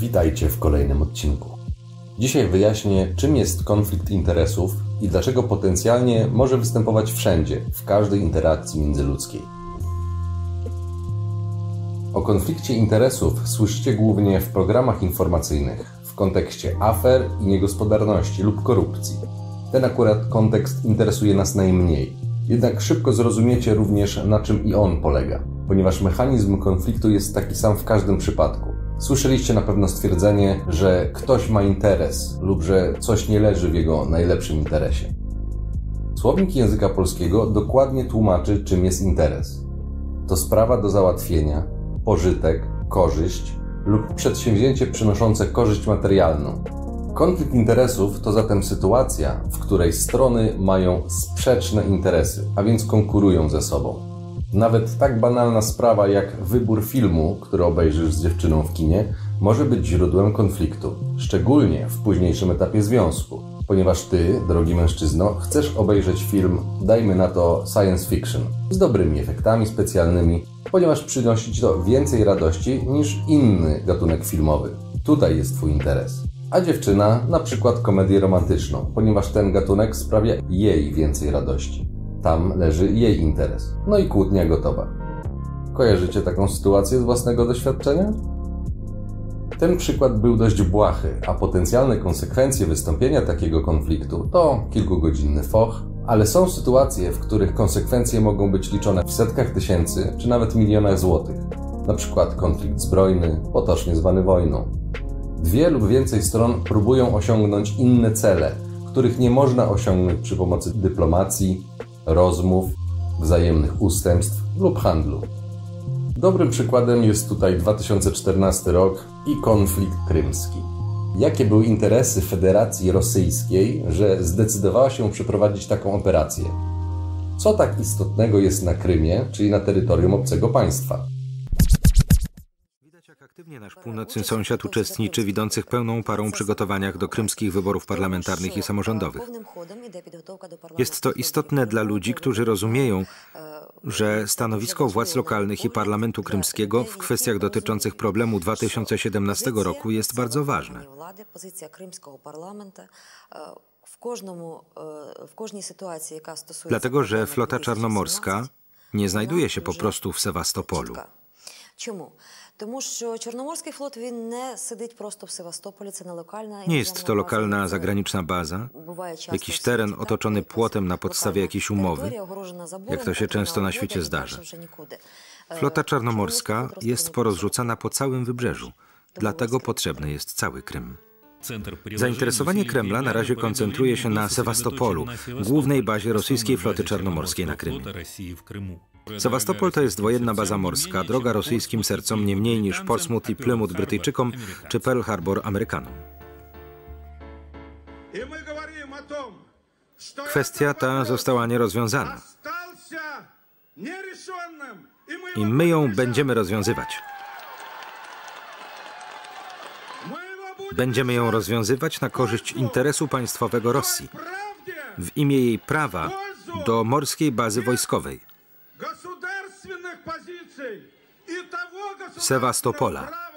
Witajcie w kolejnym odcinku. Dzisiaj wyjaśnię, czym jest konflikt interesów i dlaczego potencjalnie może występować wszędzie, w każdej interakcji międzyludzkiej. O konflikcie interesów słyszycie głównie w programach informacyjnych w kontekście afer i niegospodarności lub korupcji. Ten akurat kontekst interesuje nas najmniej. Jednak szybko zrozumiecie również, na czym i on polega, ponieważ mechanizm konfliktu jest taki sam w każdym przypadku. Słyszeliście na pewno stwierdzenie, że ktoś ma interes lub że coś nie leży w jego najlepszym interesie. Słownik języka polskiego dokładnie tłumaczy, czym jest interes. To sprawa do załatwienia, pożytek, korzyść lub przedsięwzięcie przynoszące korzyść materialną. Konflikt interesów to zatem sytuacja, w której strony mają sprzeczne interesy, a więc konkurują ze sobą. Nawet tak banalna sprawa jak wybór filmu, który obejrzysz z dziewczyną w kinie, może być źródłem konfliktu, szczególnie w późniejszym etapie związku, ponieważ ty, drogi mężczyzno, chcesz obejrzeć film, dajmy na to science fiction, z dobrymi efektami specjalnymi, ponieważ przynosi ci to więcej radości niż inny gatunek filmowy. Tutaj jest twój interes. A dziewczyna na przykład komedię romantyczną, ponieważ ten gatunek sprawia jej więcej radości. Tam leży jej interes. No i kłótnia gotowa. Kojarzycie taką sytuację z własnego doświadczenia? Ten przykład był dość błahy, a potencjalne konsekwencje wystąpienia takiego konfliktu to kilkugodzinny foch, ale są sytuacje, w których konsekwencje mogą być liczone w setkach tysięcy czy nawet milionach złotych. Na przykład konflikt zbrojny, potocznie zwany wojną. Dwie lub więcej stron próbują osiągnąć inne cele, których nie można osiągnąć przy pomocy dyplomacji, rozmów, wzajemnych ustępstw lub handlu. Dobrym przykładem jest tutaj 2014 rok i konflikt krymski. Jakie były interesy Federacji Rosyjskiej, że zdecydowała się przeprowadzić taką operację? Co tak istotnego jest na Krymie, czyli na terytorium obcego państwa? nasz północny sąsiad uczestniczy w idących pełną parą przygotowaniach do krymskich wyborów parlamentarnych i samorządowych. Jest to istotne dla ludzi, którzy rozumieją, że stanowisko władz lokalnych i parlamentu krymskiego w kwestiach dotyczących problemu 2017 roku jest bardzo ważne. Dlatego, że flota czarnomorska nie znajduje się po prostu w Sewastopolu. Czemu? Тому що Чорноморський флот він не сидить просто в Севастополі, це не локальна Nie jest to lokalna zagraniczna baza, jakiś teren otoczony płotem na podstawie jakiejś umowy, jak to się często na świecie zdarza. Flota czarnomorska jest porozrzucana po całym wybrzeżu, dlatego potrzebny jest cały Krym. Zainteresowanie Kremla na razie koncentruje się na Sewastopolu, głównej bazie rosyjskiej floty czarnomorskiej na Krymie. Sewastopol to jest wojenna baza morska, droga rosyjskim sercom nie mniej niż Portsmouth i Plymouth Brytyjczykom czy Pearl Harbor Amerykanom. Kwestia ta została nierozwiązana i my ją będziemy rozwiązywać. Będziemy ją rozwiązywać na korzyść interesu państwowego Rosji, w imię jej prawa do morskiej bazy wojskowej. Sewastopola.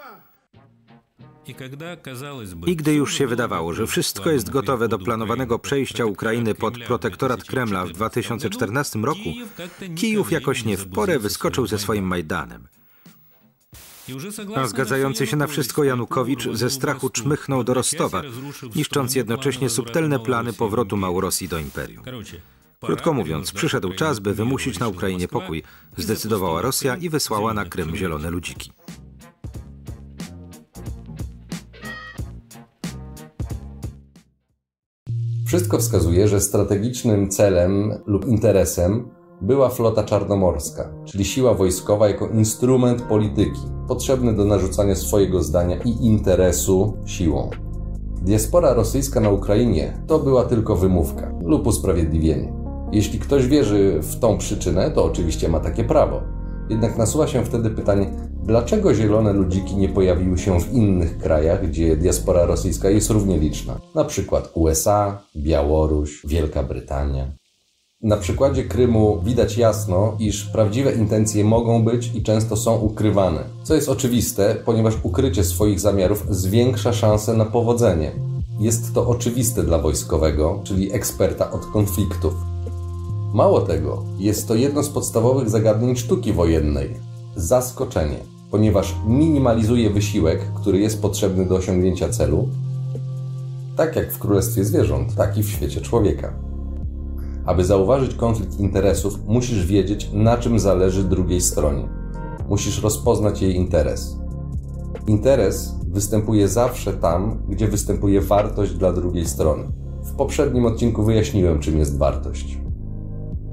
I gdy już się wydawało, że wszystko jest gotowe do planowanego przejścia Ukrainy pod protektorat Kremla w 2014 roku, Kijów jakoś nie w porę wyskoczył ze swoim Majdanem. A zgadzający się na wszystko Janukowicz ze strachu czmychnął do Rostowa, niszcząc jednocześnie subtelne plany powrotu Małorosji do imperium. Krótko mówiąc, przyszedł czas, by wymusić na Ukrainie pokój. Zdecydowała Rosja i wysłała na Krym zielone ludziki. Wszystko wskazuje, że strategicznym celem lub interesem była flota czarnomorska, czyli siła wojskowa jako instrument polityki, potrzebny do narzucania swojego zdania i interesu siłą. Diaspora rosyjska na Ukrainie to była tylko wymówka lub usprawiedliwienie. Jeśli ktoś wierzy w tą przyczynę, to oczywiście ma takie prawo. Jednak nasuwa się wtedy pytanie, dlaczego zielone ludziki nie pojawiły się w innych krajach, gdzie diaspora rosyjska jest równie liczna? Na przykład USA, Białoruś, Wielka Brytania. Na przykładzie Krymu widać jasno, iż prawdziwe intencje mogą być i często są ukrywane, co jest oczywiste, ponieważ ukrycie swoich zamiarów zwiększa szanse na powodzenie. Jest to oczywiste dla wojskowego, czyli eksperta od konfliktów. Mało tego, jest to jedno z podstawowych zagadnień sztuki wojennej zaskoczenie, ponieważ minimalizuje wysiłek, który jest potrzebny do osiągnięcia celu, tak jak w królestwie zwierząt, tak i w świecie człowieka. Aby zauważyć konflikt interesów, musisz wiedzieć, na czym zależy drugiej stronie. Musisz rozpoznać jej interes. Interes występuje zawsze tam, gdzie występuje wartość dla drugiej strony. W poprzednim odcinku wyjaśniłem, czym jest wartość.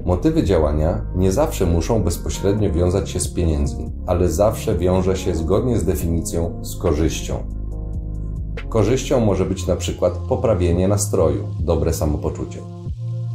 Motywy działania nie zawsze muszą bezpośrednio wiązać się z pieniędzmi, ale zawsze wiąże się zgodnie z definicją z korzyścią. Korzyścią może być na przykład poprawienie nastroju, dobre samopoczucie.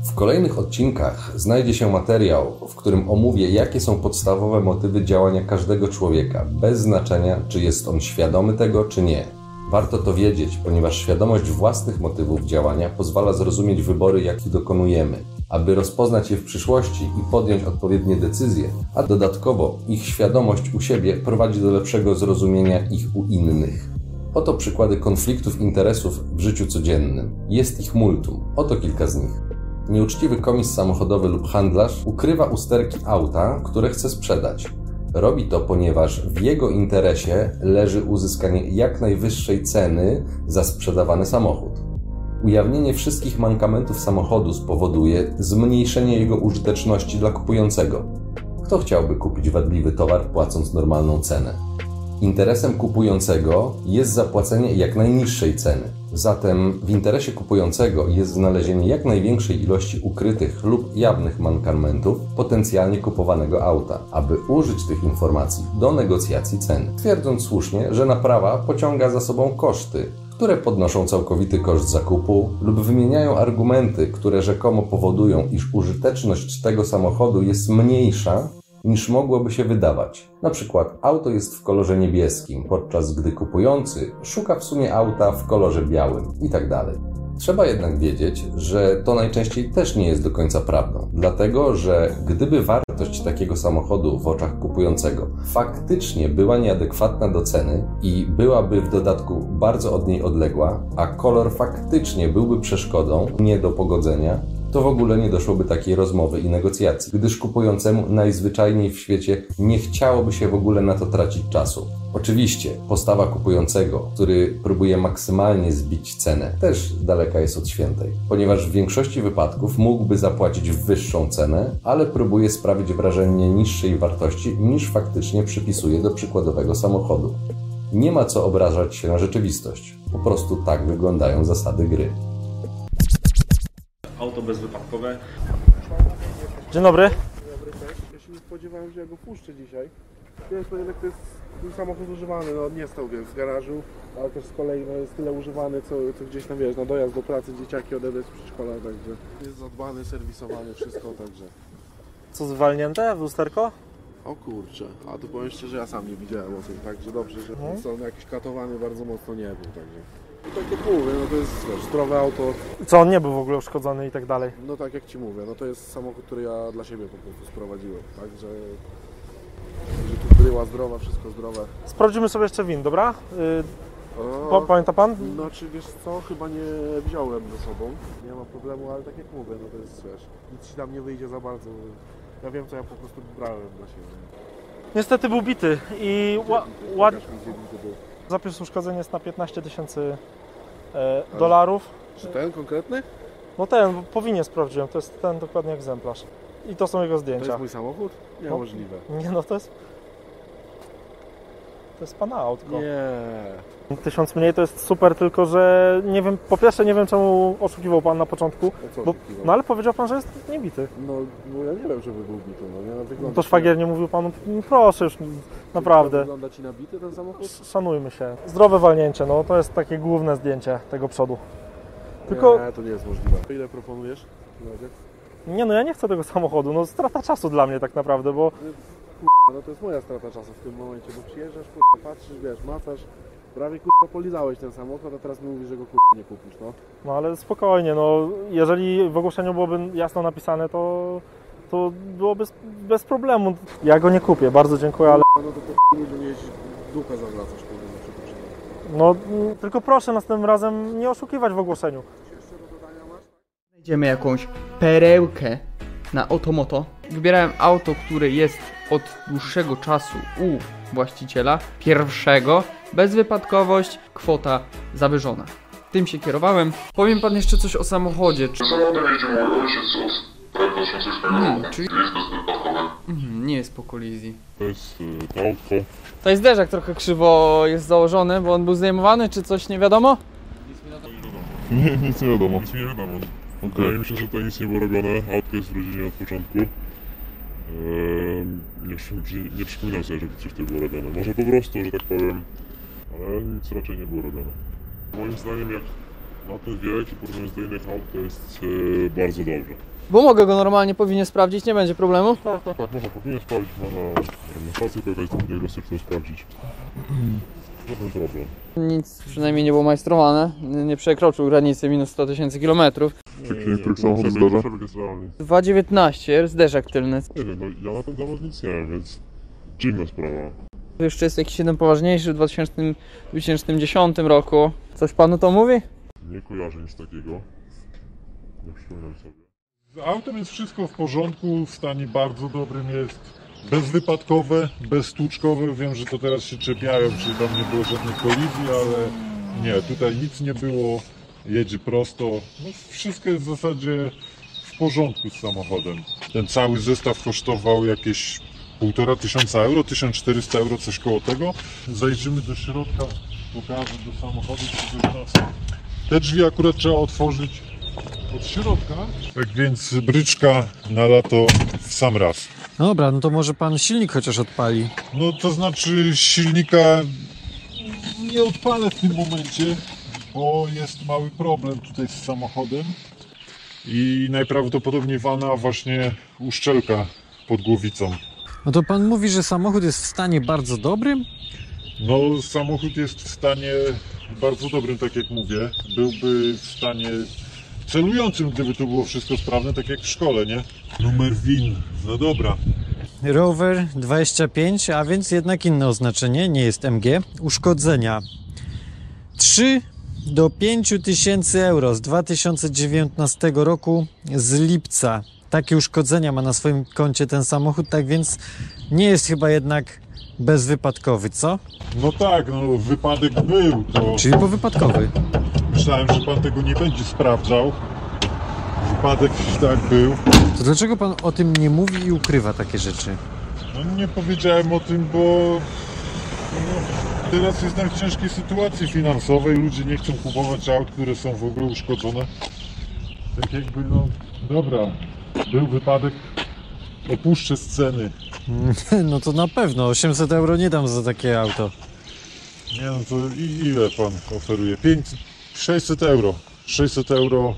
W kolejnych odcinkach znajdzie się materiał, w którym omówię, jakie są podstawowe motywy działania każdego człowieka, bez znaczenia, czy jest on świadomy tego, czy nie. Warto to wiedzieć, ponieważ świadomość własnych motywów działania pozwala zrozumieć wybory, jakich dokonujemy, aby rozpoznać je w przyszłości i podjąć odpowiednie decyzje, a dodatkowo ich świadomość u siebie prowadzi do lepszego zrozumienia ich u innych. Oto przykłady konfliktów interesów w życiu codziennym. Jest ich multum. Oto kilka z nich. Nieuczciwy komis samochodowy lub handlarz ukrywa usterki auta, które chce sprzedać. Robi to, ponieważ w jego interesie leży uzyskanie jak najwyższej ceny za sprzedawany samochód. Ujawnienie wszystkich mankamentów samochodu spowoduje zmniejszenie jego użyteczności dla kupującego. Kto chciałby kupić wadliwy towar płacąc normalną cenę? Interesem kupującego jest zapłacenie jak najniższej ceny. Zatem w interesie kupującego jest znalezienie jak największej ilości ukrytych lub jawnych mankamentów potencjalnie kupowanego auta, aby użyć tych informacji do negocjacji ceny, twierdząc słusznie, że naprawa pociąga za sobą koszty, które podnoszą całkowity koszt zakupu lub wymieniają argumenty, które rzekomo powodują, iż użyteczność tego samochodu jest mniejsza niż mogłoby się wydawać. Na przykład auto jest w kolorze niebieskim, podczas gdy kupujący szuka w sumie auta w kolorze białym itd. Tak Trzeba jednak wiedzieć, że to najczęściej też nie jest do końca prawdą, dlatego że gdyby wartość takiego samochodu w oczach kupującego faktycznie była nieadekwatna do ceny i byłaby w dodatku bardzo od niej odległa, a kolor faktycznie byłby przeszkodą nie do pogodzenia, to w ogóle nie doszłoby takiej rozmowy i negocjacji, gdyż kupującemu najzwyczajniej w świecie nie chciałoby się w ogóle na to tracić czasu. Oczywiście postawa kupującego, który próbuje maksymalnie zbić cenę, też daleka jest od świętej, ponieważ w większości wypadków mógłby zapłacić wyższą cenę, ale próbuje sprawić wrażenie niższej wartości niż faktycznie przypisuje do przykładowego samochodu. Nie ma co obrażać się na rzeczywistość. Po prostu tak wyglądają zasady gry auto bezwypadkowe. Dzień dobry. Ja się nie spodziewałem, że ja go puszczę dzisiaj. Biorąc pod uwagę, to jest mój samochód używany, no nie stał więc w garażu, ale też z kolei no, jest tyle używany, co, co gdzieś tam wiesz, na dojazd do pracy dzieciaki odebrać z przedszkola, także jest zadbany, serwisowany, wszystko, także. Co zwalnięte w lusterko? O kurczę, a tu powiem szczerze, że ja sam nie widziałem o tym, także dobrze, że Mhm. są jakiś katowany bardzo mocno nie był, także. Tak jak mówię, no to jest wiesz, zdrowe auto, Co on nie był w ogóle uszkodzony i tak dalej. no tak jak Ci mówię, no to jest samochód, który ja dla siebie po prostu sprowadziłem, także... Że tu bryła zdrowa, wszystko zdrowe. Sprawdzimy sobie jeszcze win, dobra? Yy, pa, pamięta pan? Znaczy wiesz co, chyba nie wziąłem ze sobą. Nie ma problemu, ale tak jak mówię, no to jest wiesz, nic ci tam nie wyjdzie za bardzo. Ja wiem co ja po prostu brałem dla siebie. Niestety był bity i ła, ład... Pokaż mi, gdzie mi to było. Zapis uszkodzenia jest na 15 tysięcy e, dolarów. Czy ten konkretny? No ten, powinie sprawdziłem, to jest ten dokładnie egzemplarz. I to są jego To zdjęcia. jest mój samochód? Niemożliwe. Nie no, to jest... To jest pana autko. Nie. Tysiąc mniej to jest super, tylko że nie wiem, po pierwsze nie wiem czemu oszukiwał pan na początku, bo, no ale powiedział pan, że jest niebity. No, no ja nie wiem, żeby był bity, no nie? No, No to szwagier nie mówił panu, "Mm, proszę już, naprawdę, Wygląda ci nabity ten samochód? szanujmy się. Zdrowe walnięcie, no to jest takie główne zdjęcie tego przodu. Tylko, Nie, to nie jest możliwe. Ile proponujesz? Nie no ja nie chcę tego samochodu, no strata czasu dla mnie tak naprawdę, bo No to jest moja strata czasu w tym momencie, bo przyjeżdżasz, kurwa, patrzysz, wiesz, macasz, Prawie kurwa polizałeś ten samochód, a teraz mi mówisz, że go kurwa nie kupisz, no. No ale spokojnie, no jeżeli w ogłoszeniu byłoby jasno napisane, to, to byłoby bez, problemu. Ja go nie kupię, bardzo dziękuję, ale No to po ludziom jeździć, dupę zawracasz kurwa za przeproszeniem. no mm, tylko proszę następnym razem nie oszukiwać w ogłoszeniu. Znajdziemy jakąś perełkę na Otomoto. Wybierałem auto, które jest od dłuższego czasu u właściciela, pierwszego, bezwypadkowość, kwota zawyżona. Tym się kierowałem. Powiem pan jeszcze coś o samochodzie. Czy... Samochodem jedzie mój ojciec od prawie 86 Hmm, czyli- Jest bezwypadkowy. Mhm, nie jest po kolizji. To jest y, to autko. To jest zderzak trochę krzywo jest założony, bo on był zdejmowany, czy coś nie wiadomo? Nie, nic nie wiadomo. Nic nie wiadomo. Wydaje mi się, że tutaj nic nie było robione. Autko jest w rodzinie od początku. Ehm, nie, nie przypominam sobie, żeby coś tutaj było robione. Może po prostu, że tak powiem. Ale nic raczej nie było robione. Moim zdaniem jak na ten wiek i porównując do innych aut to jest e, bardzo dobrze. Bo mogę go normalnie, powinien sprawdzić, nie będzie problemu. Tak, tak, tak, można powinien sprawdzić, można stację jakaś diagnostyczną sprawdzić. Żaden problem. Nic przynajmniej nie było majstrowane, nie przekroczył granicy minus 100 tysięcy kilometrów. Jak się niektórych samochodów zdarza? Przebieg jest realny. 2,19, zderzak tylny. Nie wiem, no ja na ten temat nic nie wiem, więc dziwna sprawa. Jeszcze jest jakiś jeden poważniejszy w 2000, 2010 roku. Coś panu to mówi? Nie kojarzę nic takiego. Nie przypominam sobie. Z autem jest wszystko w porządku, w stanie bardzo dobrym jest. Bezwypadkowe, bezstłuczkowe. Wiem, że to teraz się czepiają, czy tam nie było żadnych kolizji, ale nie, tutaj nic nie było. Jedzie prosto. No, wszystko jest w zasadzie w porządku z samochodem. Ten cały zestaw kosztował jakieś półtora tysiąca euro, 1400 euro, coś koło tego. Zajrzymy do środka, pokażę do samochodu, czy coś nas. Te drzwi akurat trzeba otworzyć od środka. Tak więc bryczka na lato w sam raz. No dobra, no to może pan silnik chociaż odpali. No to znaczy silnika nie odpalę w tym momencie, bo jest mały problem tutaj z samochodem i najprawdopodobniej wana właśnie uszczelka pod głowicą. No to pan mówi, że samochód jest w stanie bardzo dobrym? No samochód jest w stanie bardzo dobrym, tak jak mówię. Byłby w stanie celującym, gdyby to było wszystko sprawne, tak jak w szkole, nie? Numer WIN, no dobra. Rover 25, a więc jednak inne oznaczenie, nie jest MG. Uszkodzenia 3 do 5 tysięcy euro z 2019 roku z lipca. Takie uszkodzenia ma na swoim koncie ten samochód, tak więc nie jest chyba jednak bezwypadkowy, co? No tak, no wypadek był, to Czyli powypadkowy. myślałem, że pan tego nie będzie sprawdzał. Wypadek tak był. To dlaczego pan o tym nie mówi i ukrywa takie rzeczy? No nie powiedziałem o tym, bo no, teraz jestem w ciężkiej sytuacji finansowej. Ludzie nie chcą kupować aut, które są w ogóle uszkodzone. Tak jakby, no dobra, był wypadek, opuszczę sceny. No to na pewno, 800 euro nie dam za takie auto. Nie no to ile pan oferuje? 500, 600 euro. 600 euro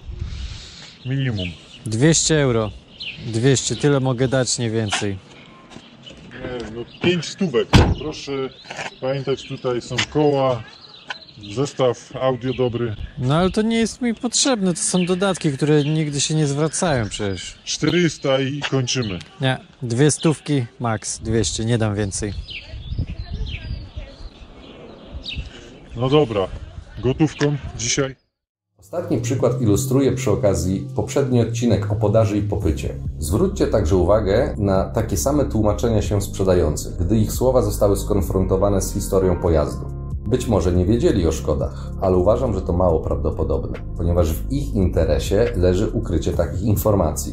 minimum. 200 euro. 200, tyle mogę dać, nie więcej. Nie, no 5 stówek. Proszę pamiętać, tutaj są koła, zestaw audio dobry. No ale to nie jest mi potrzebne, to są dodatki, które nigdy się nie zwracają przecież. 400 i kończymy. Nie, dwie stówki, max 200, nie dam więcej. No dobra, gotówką dzisiaj. Ostatni przykład ilustruje przy okazji poprzedni odcinek o podaży i popycie. Zwróćcie także uwagę na takie same tłumaczenia się sprzedających, gdy ich słowa zostały skonfrontowane z historią pojazdu. Być może nie wiedzieli o szkodach, ale uważam, że to mało prawdopodobne, ponieważ w ich interesie leży ukrycie takich informacji.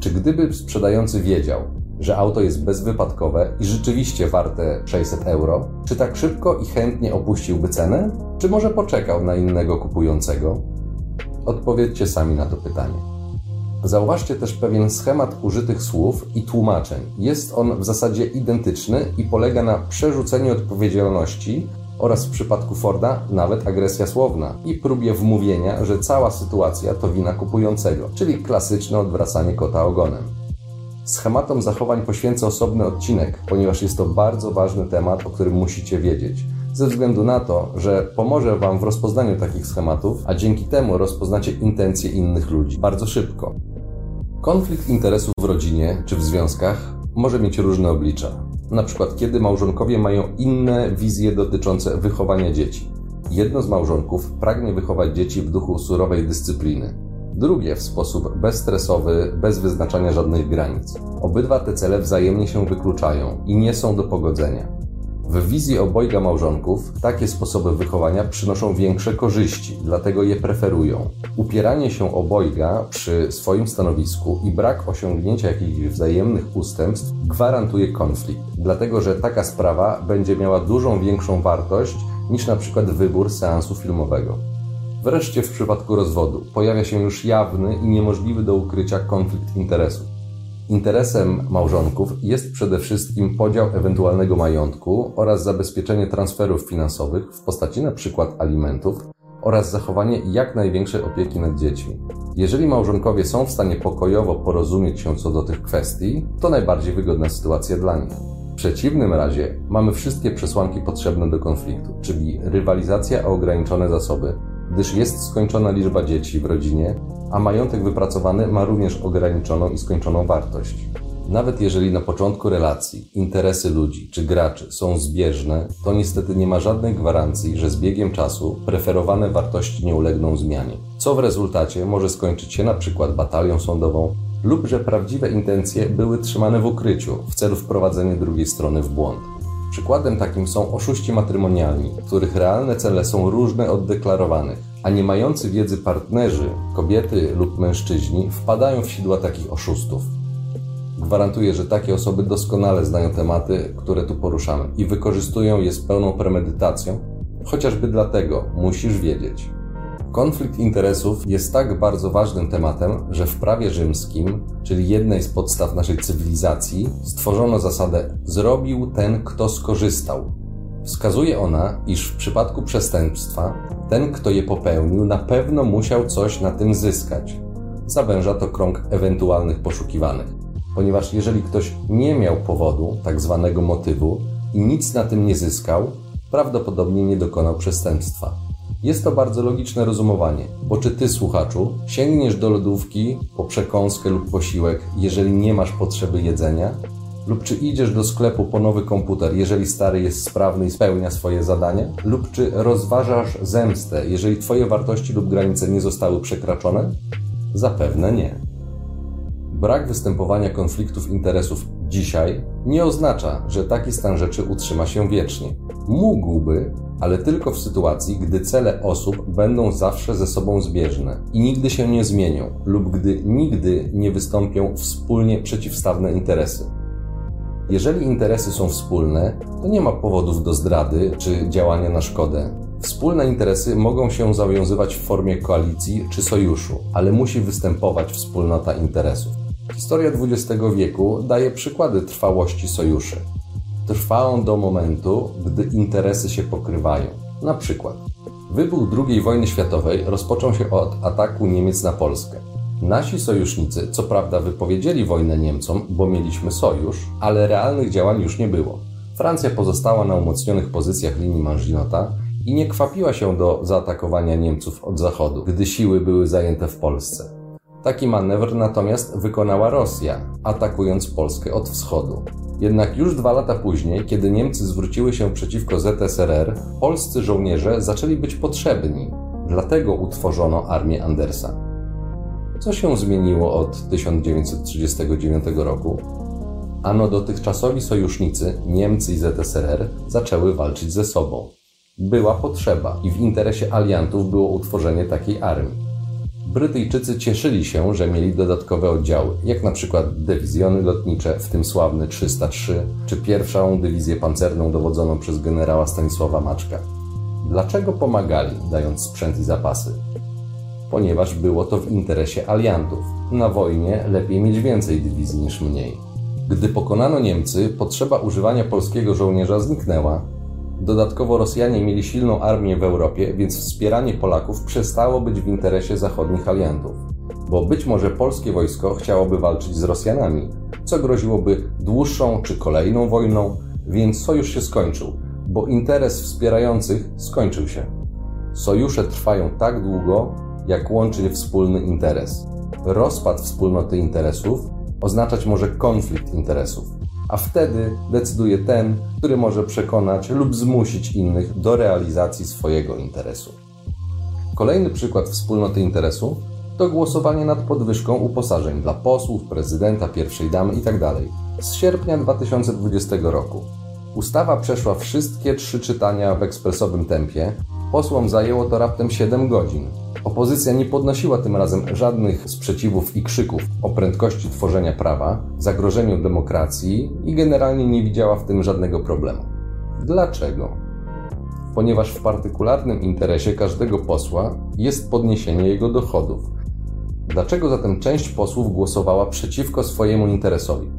Czy gdyby sprzedający wiedział, że auto jest bezwypadkowe i rzeczywiście warte 600 euro, czy tak szybko i chętnie opuściłby cenę? Czy może poczekał na innego kupującego? Odpowiedzcie sami na to pytanie. Zauważcie też pewien schemat użytych słów i tłumaczeń. Jest on w zasadzie identyczny i polega na przerzuceniu odpowiedzialności oraz w przypadku Forda nawet agresja słowna i próbie wmówienia, że cała sytuacja to wina kupującego, czyli klasyczne odwracanie kota ogonem. Schematom zachowań poświęcę osobny odcinek, ponieważ jest to bardzo ważny temat, o którym musicie wiedzieć. Ze względu na to, że pomoże Wam w rozpoznaniu takich schematów, a dzięki temu rozpoznacie intencje innych ludzi bardzo szybko. Konflikt interesów w rodzinie czy w związkach może mieć różne oblicza. Na przykład, kiedy małżonkowie mają inne wizje dotyczące wychowania dzieci. Jedno z małżonków pragnie wychować dzieci w duchu surowej dyscypliny, drugie w sposób bezstresowy, bez wyznaczania żadnych granic. Obydwa te cele wzajemnie się wykluczają i nie są do pogodzenia. W wizji obojga małżonków takie sposoby wychowania przynoszą większe korzyści, dlatego je preferują. Upieranie się obojga przy swoim stanowisku i brak osiągnięcia jakichś wzajemnych ustępstw gwarantuje konflikt, dlatego że taka sprawa będzie miała dużą większą wartość niż na przykład wybór seansu filmowego. Wreszcie w przypadku rozwodu pojawia się już jawny i niemożliwy do ukrycia konflikt interesów. Interesem małżonków jest przede wszystkim podział ewentualnego majątku oraz zabezpieczenie transferów finansowych w postaci np. alimentów oraz zachowanie jak największej opieki nad dziećmi. Jeżeli małżonkowie są w stanie pokojowo porozumieć się co do tych kwestii, to najbardziej wygodna sytuacja dla nich. W przeciwnym razie mamy wszystkie przesłanki potrzebne do konfliktu, czyli rywalizacja o ograniczone zasoby, gdyż jest skończona liczba dzieci w rodzinie, a majątek wypracowany ma również ograniczoną i skończoną wartość. Nawet jeżeli na początku relacji interesy ludzi czy graczy są zbieżne, to niestety nie ma żadnej gwarancji, że z biegiem czasu preferowane wartości nie ulegną zmianie, co w rezultacie może skończyć się na przykład batalią sądową lub że prawdziwe intencje były trzymane w ukryciu w celu wprowadzenia drugiej strony w błąd. Przykładem takim są oszuści matrymonialni, których realne cele są różne od deklarowanych, a nie mający wiedzy partnerzy, kobiety lub mężczyźni, wpadają w sidła takich oszustów. Gwarantuję, że takie osoby doskonale znają tematy, które tu poruszamy i wykorzystują je z pełną premedytacją, chociażby dlatego musisz wiedzieć. Konflikt interesów jest tak bardzo ważnym tematem, że w prawie rzymskim, czyli jednej z podstaw naszej cywilizacji, stworzono zasadę zrobił ten, kto skorzystał. Wskazuje ona, iż w przypadku przestępstwa ten, kto je popełnił, na pewno musiał coś na tym zyskać. Zawęża to krąg ewentualnych poszukiwanych, ponieważ jeżeli ktoś nie miał powodu, tak zwanego motywu, i nic na tym nie zyskał, prawdopodobnie nie dokonał przestępstwa. Jest to bardzo logiczne rozumowanie, bo czy ty, słuchaczu, sięgniesz do lodówki po przekąskę lub posiłek, jeżeli nie masz potrzeby jedzenia? Lub czy idziesz do sklepu po nowy komputer, jeżeli stary jest sprawny i spełnia swoje zadania? Lub czy rozważasz zemstę, jeżeli twoje wartości lub granice nie zostały przekraczone? Zapewne nie. Brak występowania konfliktów interesów dzisiaj nie oznacza, że taki stan rzeczy utrzyma się wiecznie. Mógłby, ale tylko w sytuacji, gdy cele osób będą zawsze ze sobą zbieżne i nigdy się nie zmienią, lub gdy nigdy nie wystąpią wspólnie przeciwstawne interesy. Jeżeli interesy są wspólne, to nie ma powodów do zdrady czy działania na szkodę. Wspólne interesy mogą się zawiązywać w formie koalicji czy sojuszu, ale musi występować wspólnota interesów. Historia XX wieku daje przykłady trwałości sojuszy. Trwa on do momentu, gdy interesy się pokrywają. Na przykład, wybuch II wojny światowej rozpoczął się od ataku Niemiec na Polskę. Nasi sojusznicy, co prawda, wypowiedzieli wojnę Niemcom, bo mieliśmy sojusz, ale realnych działań już nie było. Francja pozostała na umocnionych pozycjach linii Manginota i nie kwapiła się do zaatakowania Niemców od zachodu, gdy siły były zajęte w Polsce. Taki manewr natomiast wykonała Rosja, atakując Polskę od wschodu. Jednak już dwa lata później, kiedy Niemcy zwróciły się przeciwko ZSRR, polscy żołnierze zaczęli być potrzebni. Dlatego utworzono armię Andersa. Co się zmieniło od 1939 roku? Ano dotychczasowi sojusznicy, Niemcy i ZSRR, zaczęły walczyć ze sobą. Była potrzeba i w interesie aliantów było utworzenie takiej armii. Brytyjczycy cieszyli się, że mieli dodatkowe oddziały, jak na przykład dywizjony lotnicze, w tym sławny 303, czy pierwszą dywizję pancerną dowodzoną przez generała Stanisława Maczka. Dlaczego pomagali, dając sprzęt i zapasy? Ponieważ było to w interesie aliantów. Na wojnie lepiej mieć więcej dywizji niż mniej. Gdy pokonano Niemcy, potrzeba używania polskiego żołnierza zniknęła, Dodatkowo Rosjanie mieli silną armię w Europie, więc wspieranie Polaków przestało być w interesie zachodnich aliantów. Bo być może polskie wojsko chciałoby walczyć z Rosjanami, co groziłoby dłuższą czy kolejną wojną, więc sojusz się skończył. bo interes wspierających skończył się. Sojusze trwają tak długo, jak łączy wspólny interes. Rozpad wspólnoty interesów oznaczać może konflikt interesów, a wtedy decyduje ten, który może przekonać lub zmusić innych do realizacji swojego interesu. Kolejny przykład wspólnoty interesu to głosowanie nad podwyżką uposażeń dla posłów, prezydenta, pierwszej damy itd. Tak z sierpnia 2020 roku. Ustawa przeszła wszystkie trzy czytania w ekspresowym tempie. Posłom zajęło to raptem 7 godzin. Opozycja nie podnosiła tym razem żadnych sprzeciwów i krzyków o prędkości tworzenia prawa, zagrożeniu demokracji i generalnie nie widziała w tym żadnego problemu. Dlaczego? Ponieważ w partykularnym interesie każdego posła jest podniesienie jego dochodów. Dlaczego zatem część posłów głosowała przeciwko swojemu interesowi?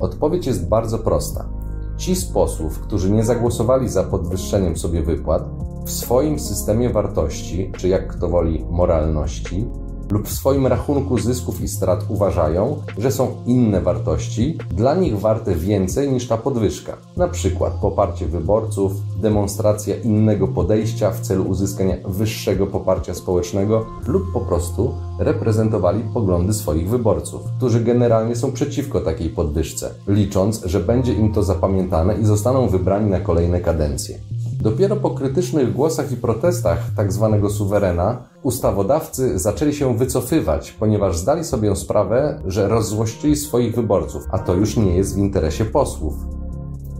Odpowiedź jest bardzo prosta. Ci z posłów, którzy nie zagłosowali za podwyższeniem sobie wypłat, w swoim systemie wartości, czy jak kto woli moralności, lub w swoim rachunku zysków i strat uważają, że są inne wartości, dla nich warte więcej niż ta podwyżka. Na przykład poparcie wyborców, demonstracja innego podejścia w celu uzyskania wyższego poparcia społecznego lub po prostu reprezentowali poglądy swoich wyborców, którzy generalnie są przeciwko takiej podwyżce, licząc, że będzie im to zapamiętane i zostaną wybrani na kolejne kadencje. Dopiero po krytycznych głosach i protestach tzw. Tak suwerena ustawodawcy zaczęli się wycofywać, ponieważ zdali sobie sprawę, że rozzłościli swoich wyborców, a to już nie jest w interesie posłów.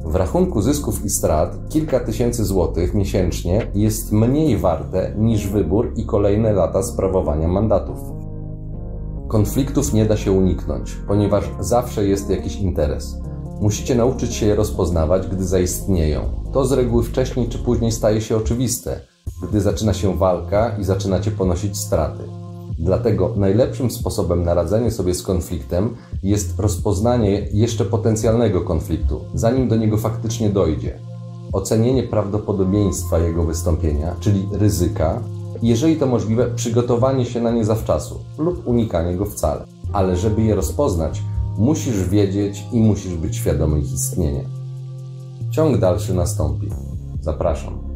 W rachunku zysków i strat kilka tysięcy złotych miesięcznie jest mniej warte niż wybór i kolejne lata sprawowania mandatów. Konfliktów nie da się uniknąć, ponieważ zawsze jest jakiś interes. Musicie nauczyć się je rozpoznawać, gdy zaistnieją. To z reguły wcześniej czy później staje się oczywiste, gdy zaczyna się walka i zaczynacie ponosić straty. Dlatego najlepszym sposobem na radzenie sobie z konfliktem jest rozpoznanie jeszcze potencjalnego konfliktu, zanim do niego faktycznie dojdzie. Ocenienie prawdopodobieństwa jego wystąpienia, czyli ryzyka, jeżeli to możliwe, przygotowanie się na nie zawczasu lub unikanie go wcale. Ale żeby je rozpoznać, Musisz wiedzieć i musisz być świadomy ich istnienia. Ciąg dalszy nastąpi. Zapraszam.